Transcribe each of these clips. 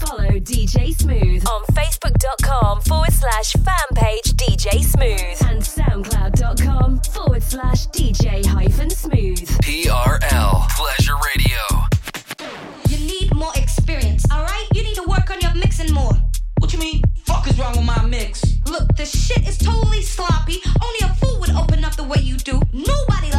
Follow DJ Smooth on facebook.com forward slash fan page DJ Smooth and soundcloud.com forward slash DJ hyphen smooth. TRL Pleasure Radio. You need more experience, alright? You need to work on your mixing more. What you mean? Fuck is wrong with my mix? Look, the shit is totally sloppy. Only a fool would open up the way you do. Nobody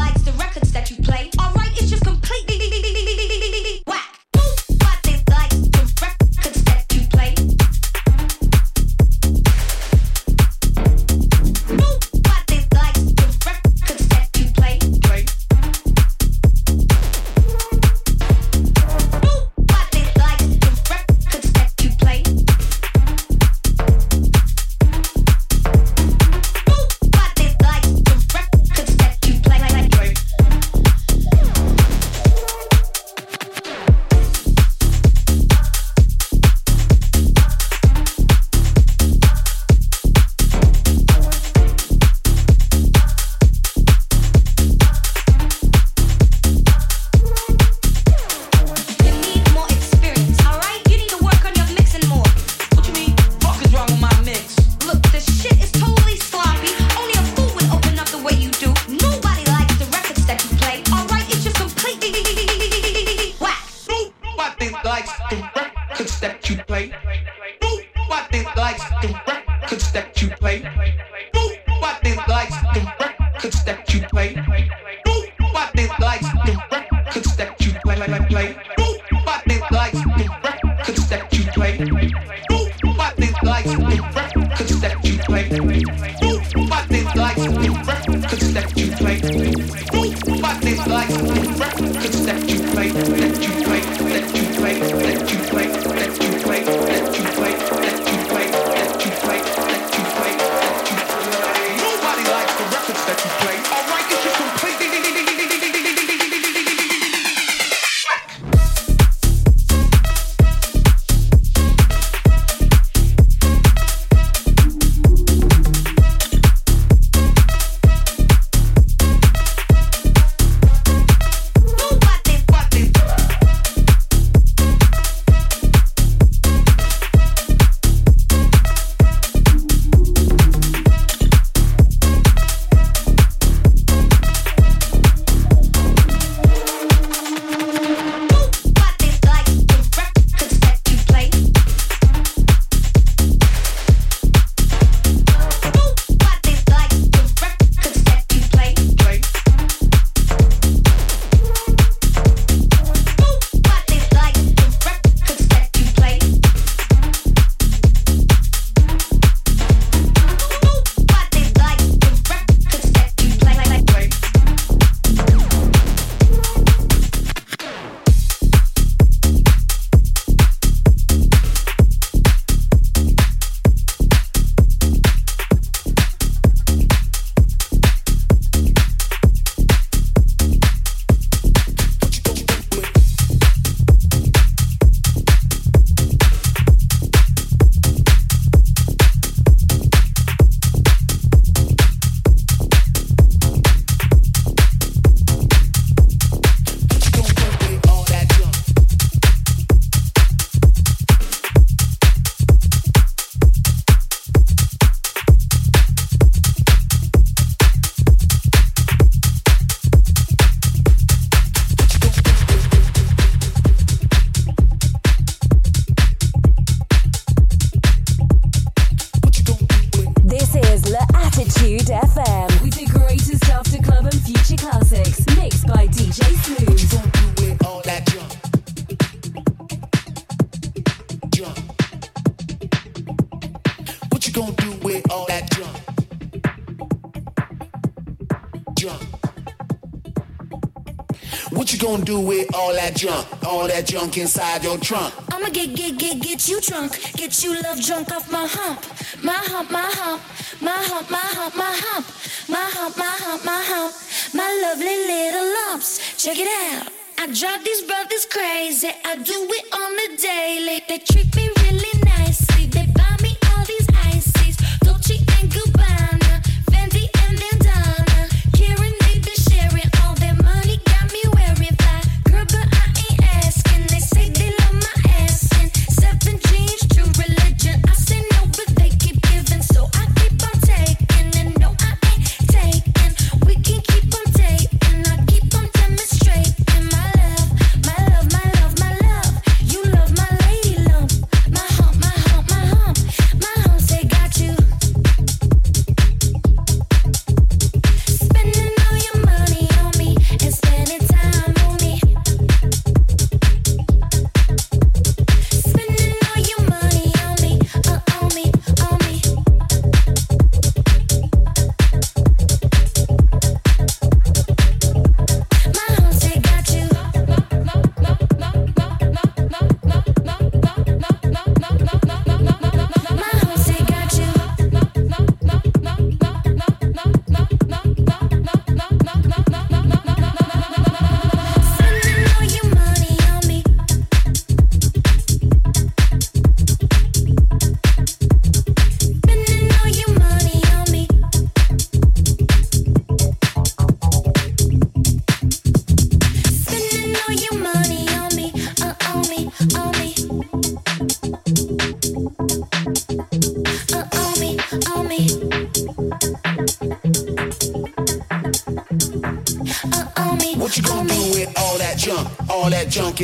that junk, all that junk inside your trunk. I'ma get, get, get, get you drunk, get you love drunk off my hump, my hump, my hump, my hump, my hump, my hump, my hump, my hump, my hump, my lovely little lumps. Check it out. I drive these brothers crazy. I do it on the daily. They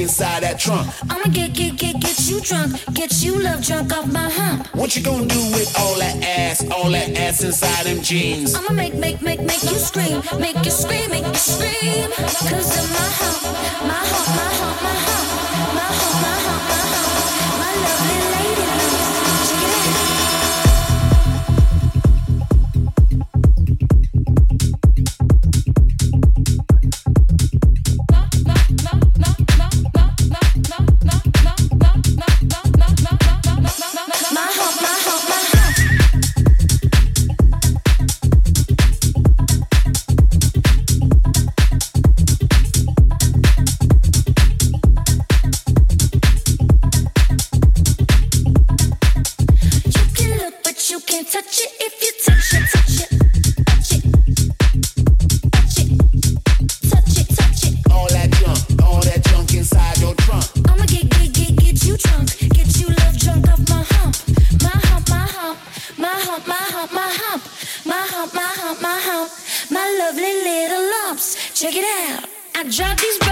inside that trunk. I'ma get, get, get, get you drunk, get you love drunk off my hump. What you gonna do with all that ass, all that ass inside them jeans? I'ma make, make, make, make you scream, make you scream, make you scream. Cause my hump, my judge these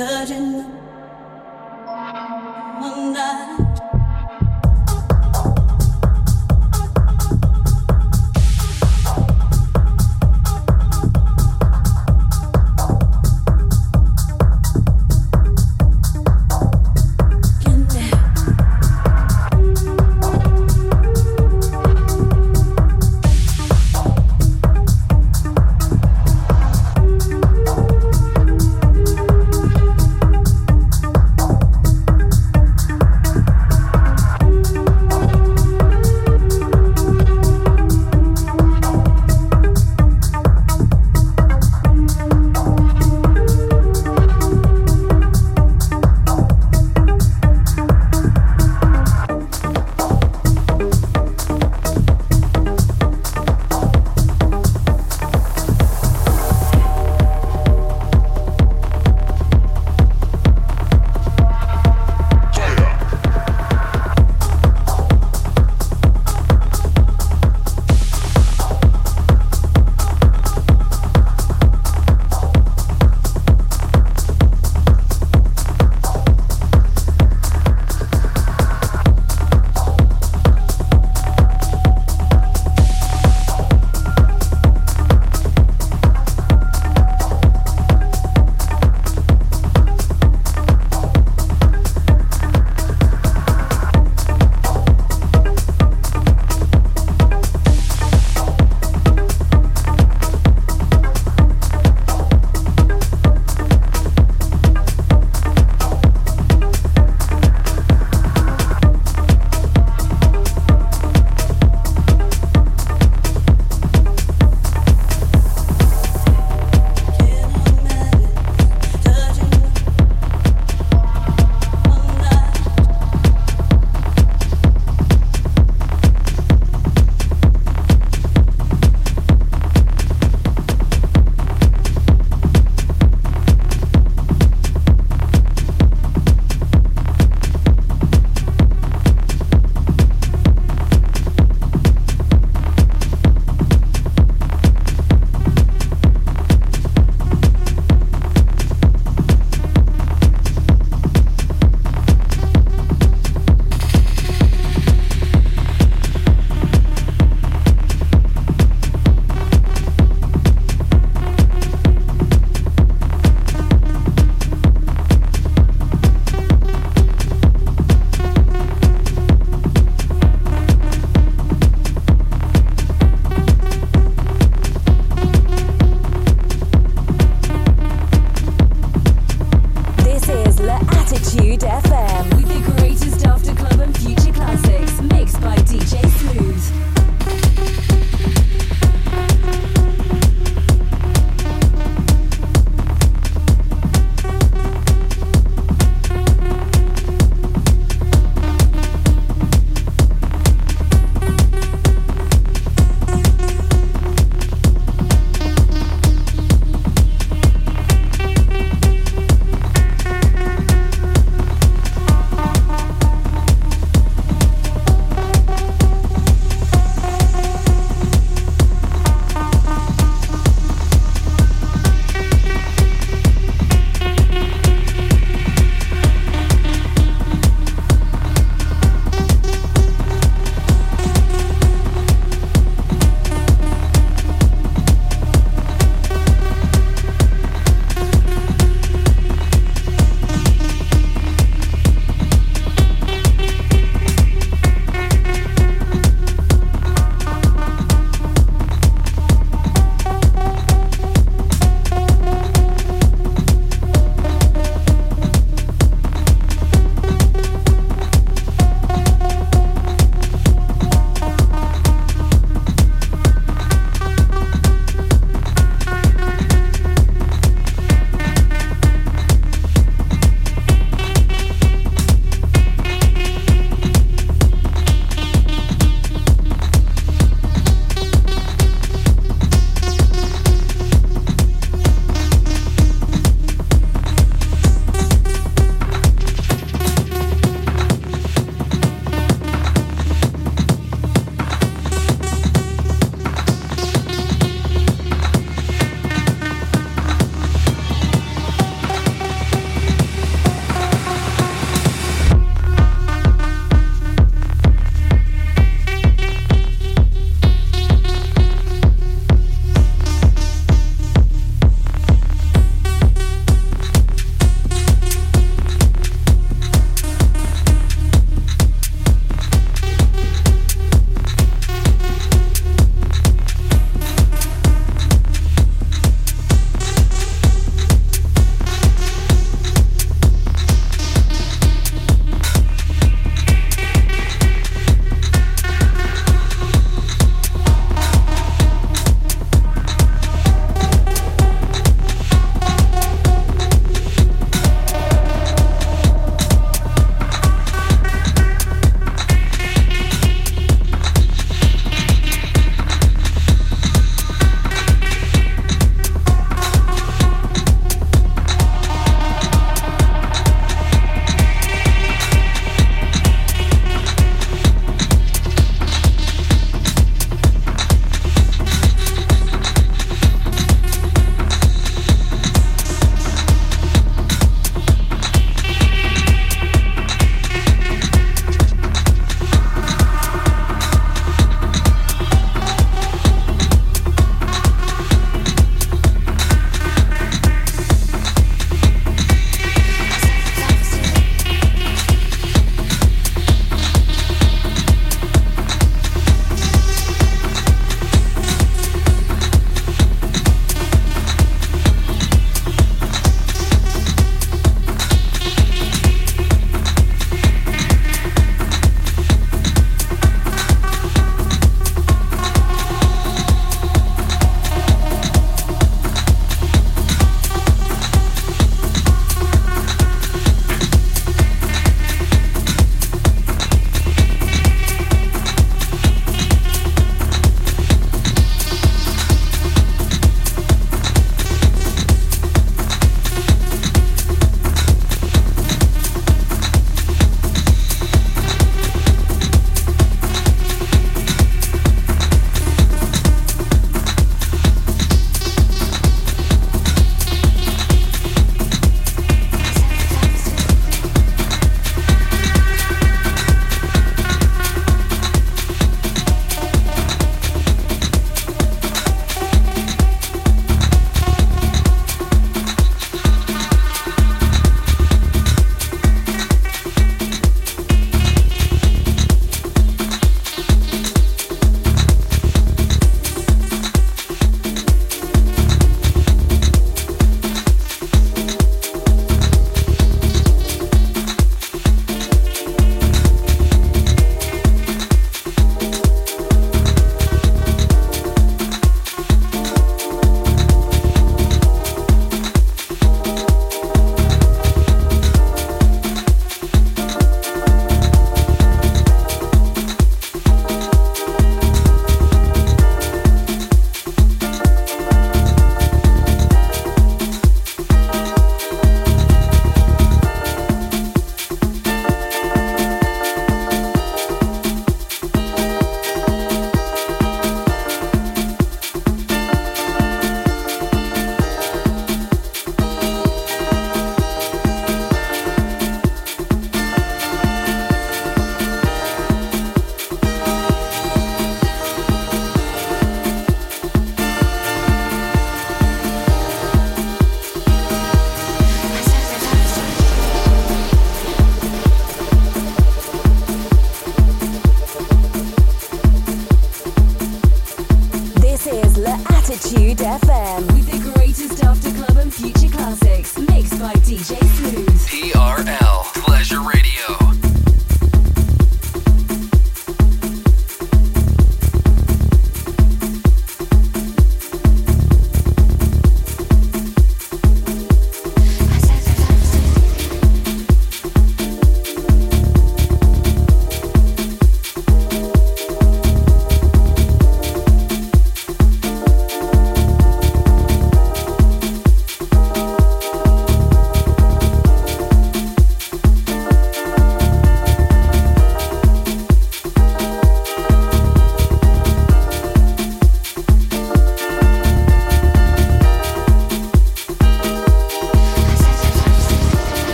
touching the moonlight.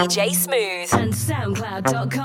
DJ Smooth. And SoundCloud.com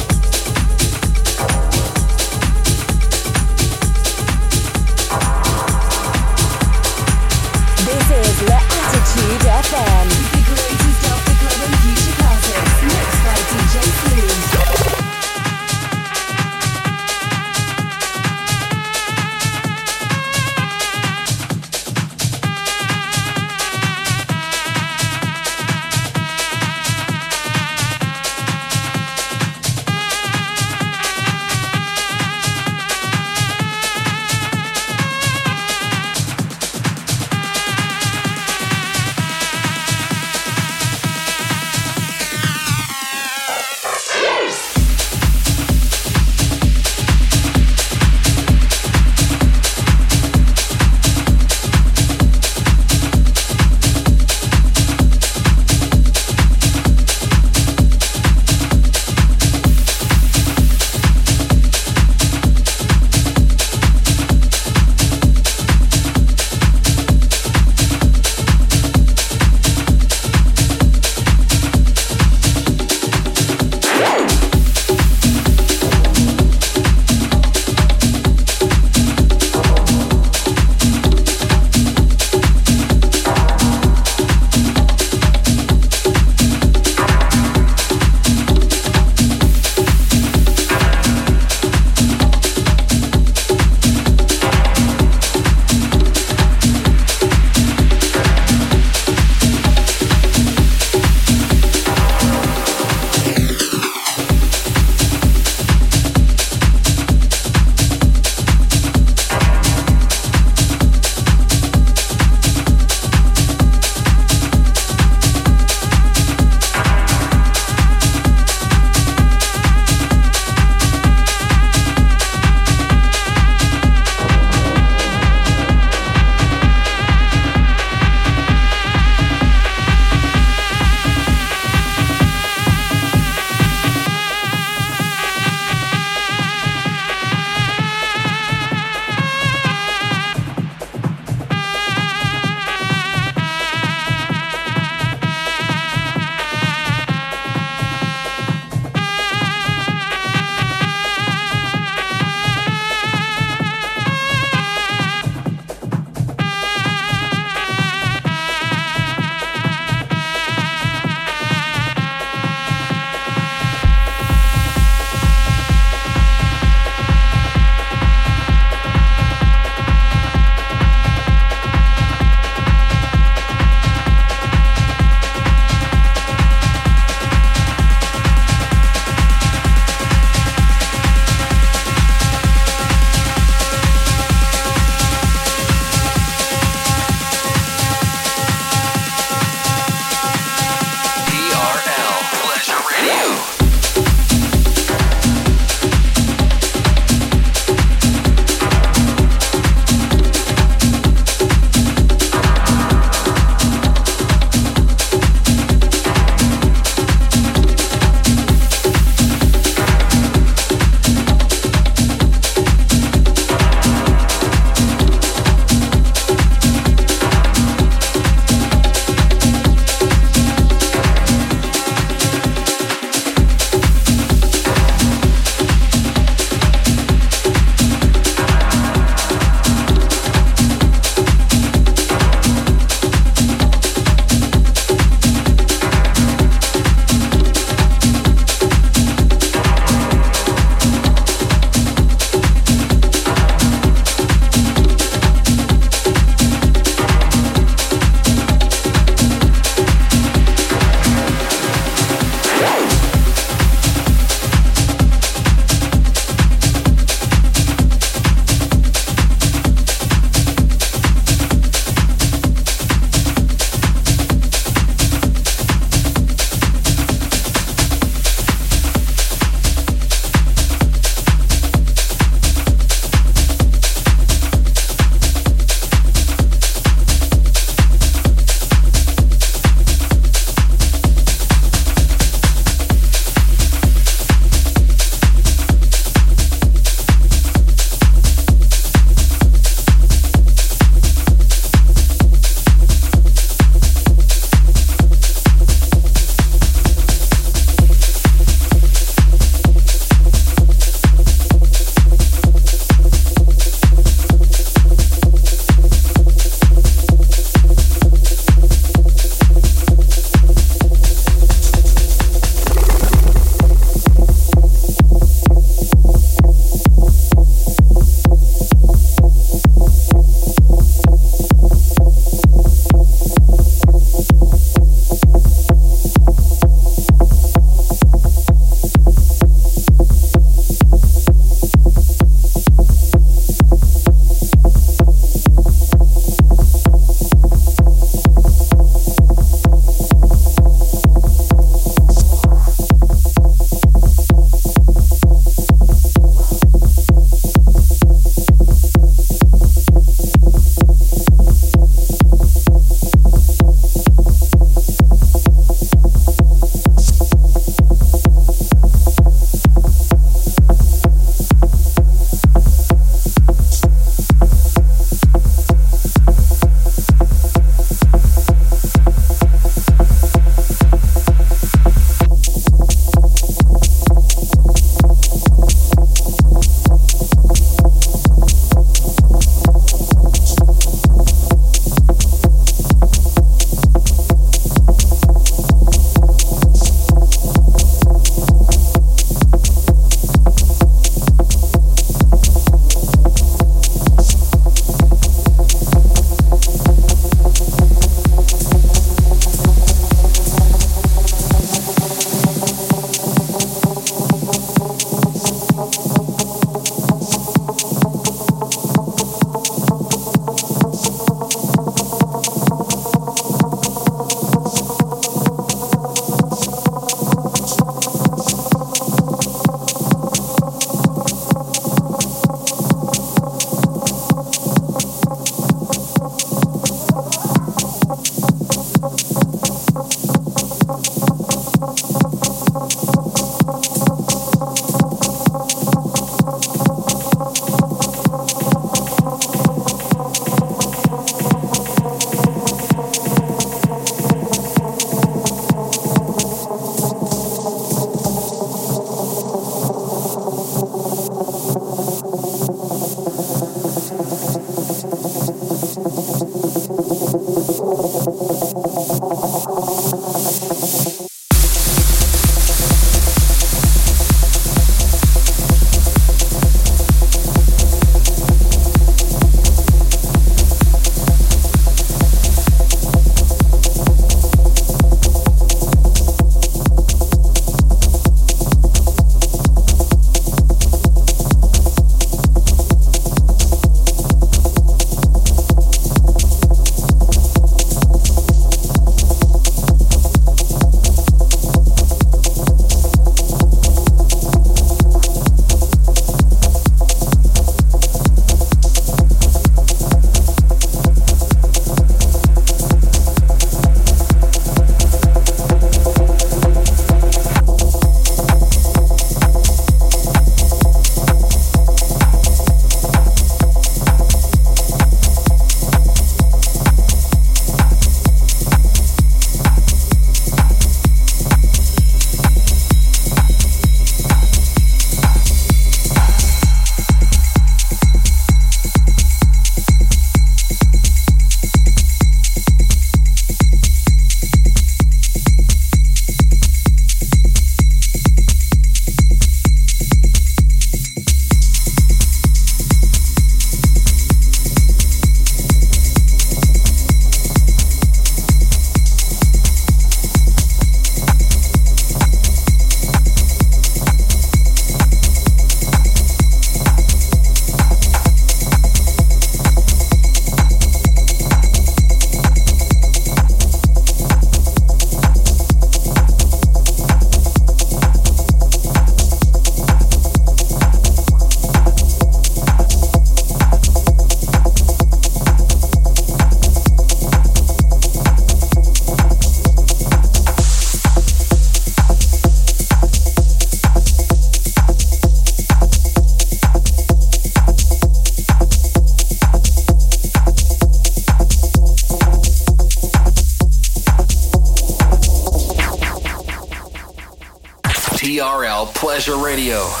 Radio.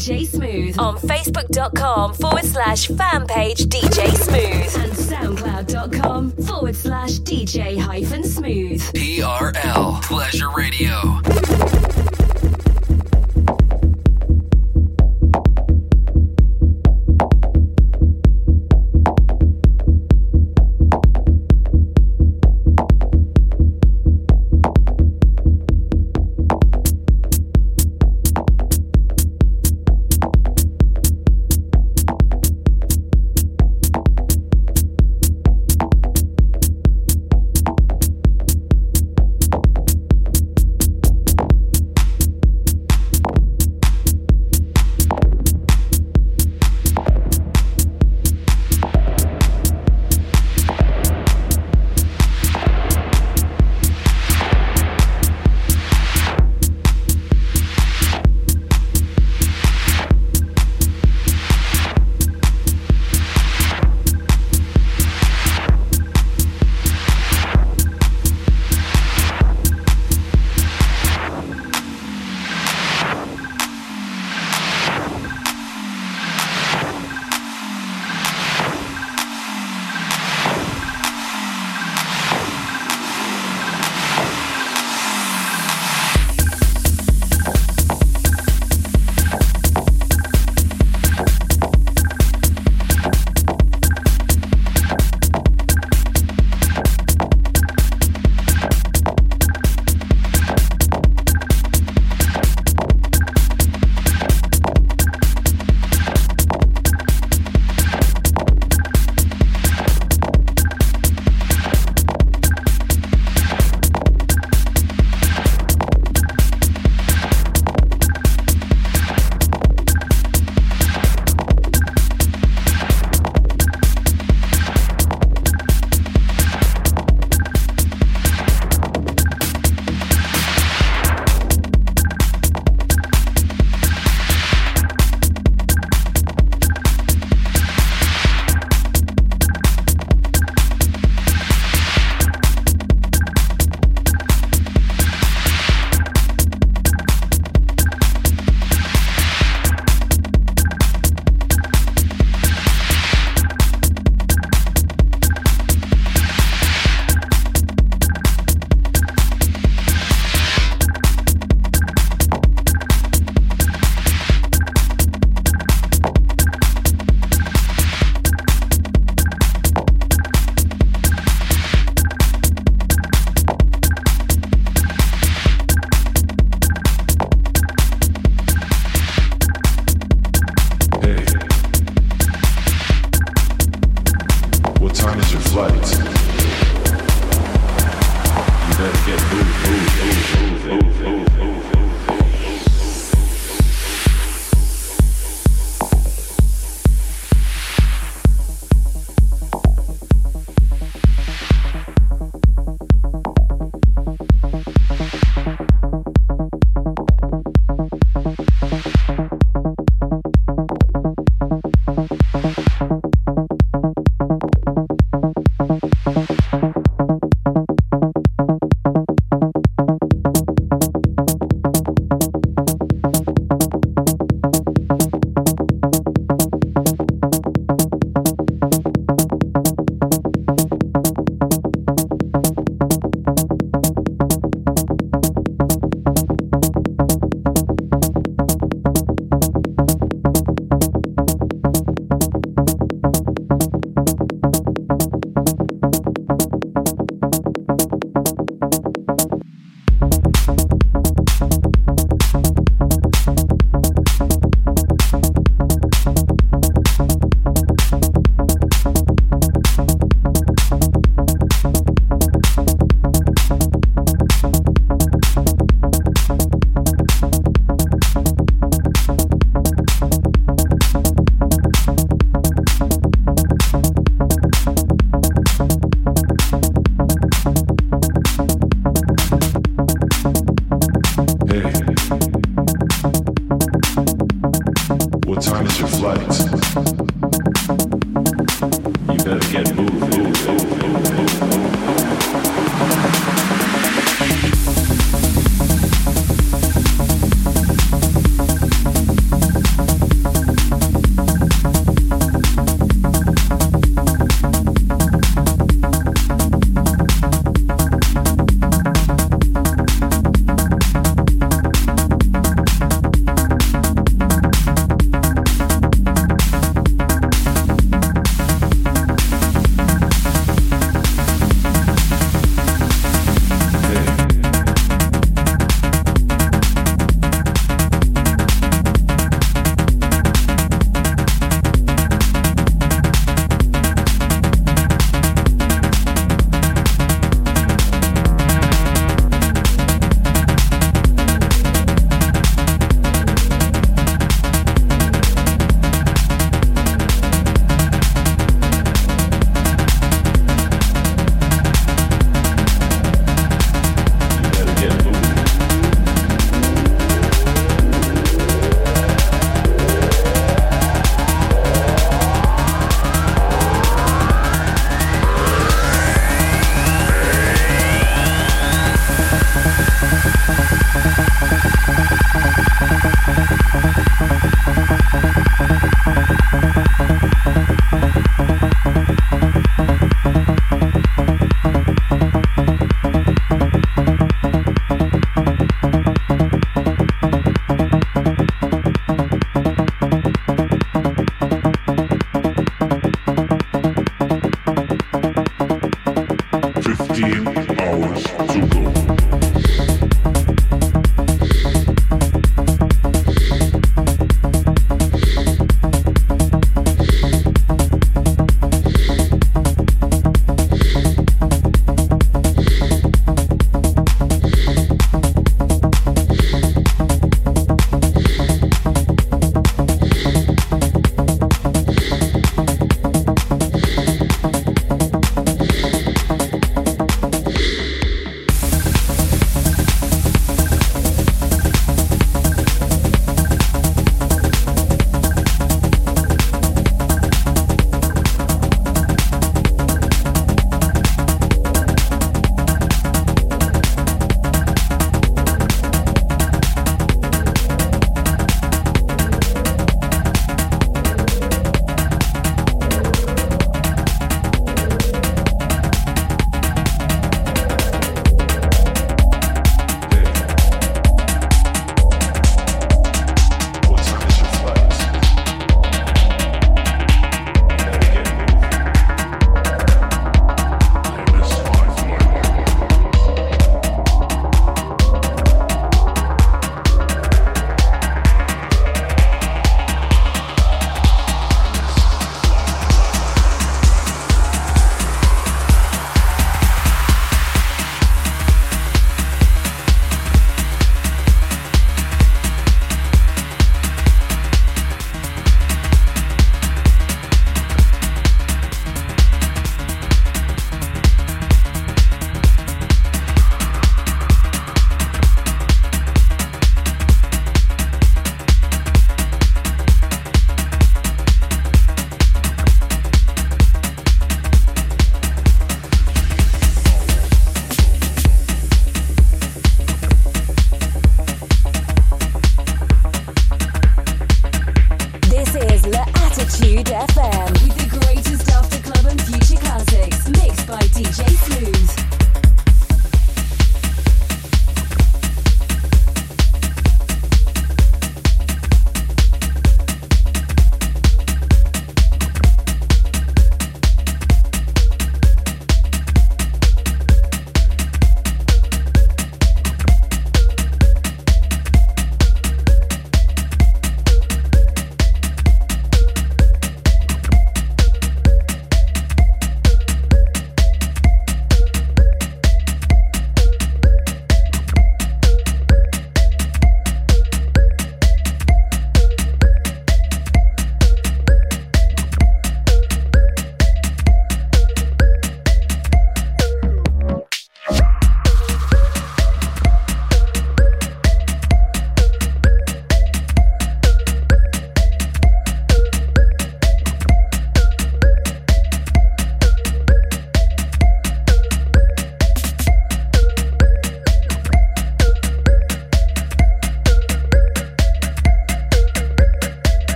DJ Smooth on Facebook.com forward slash fan page DJ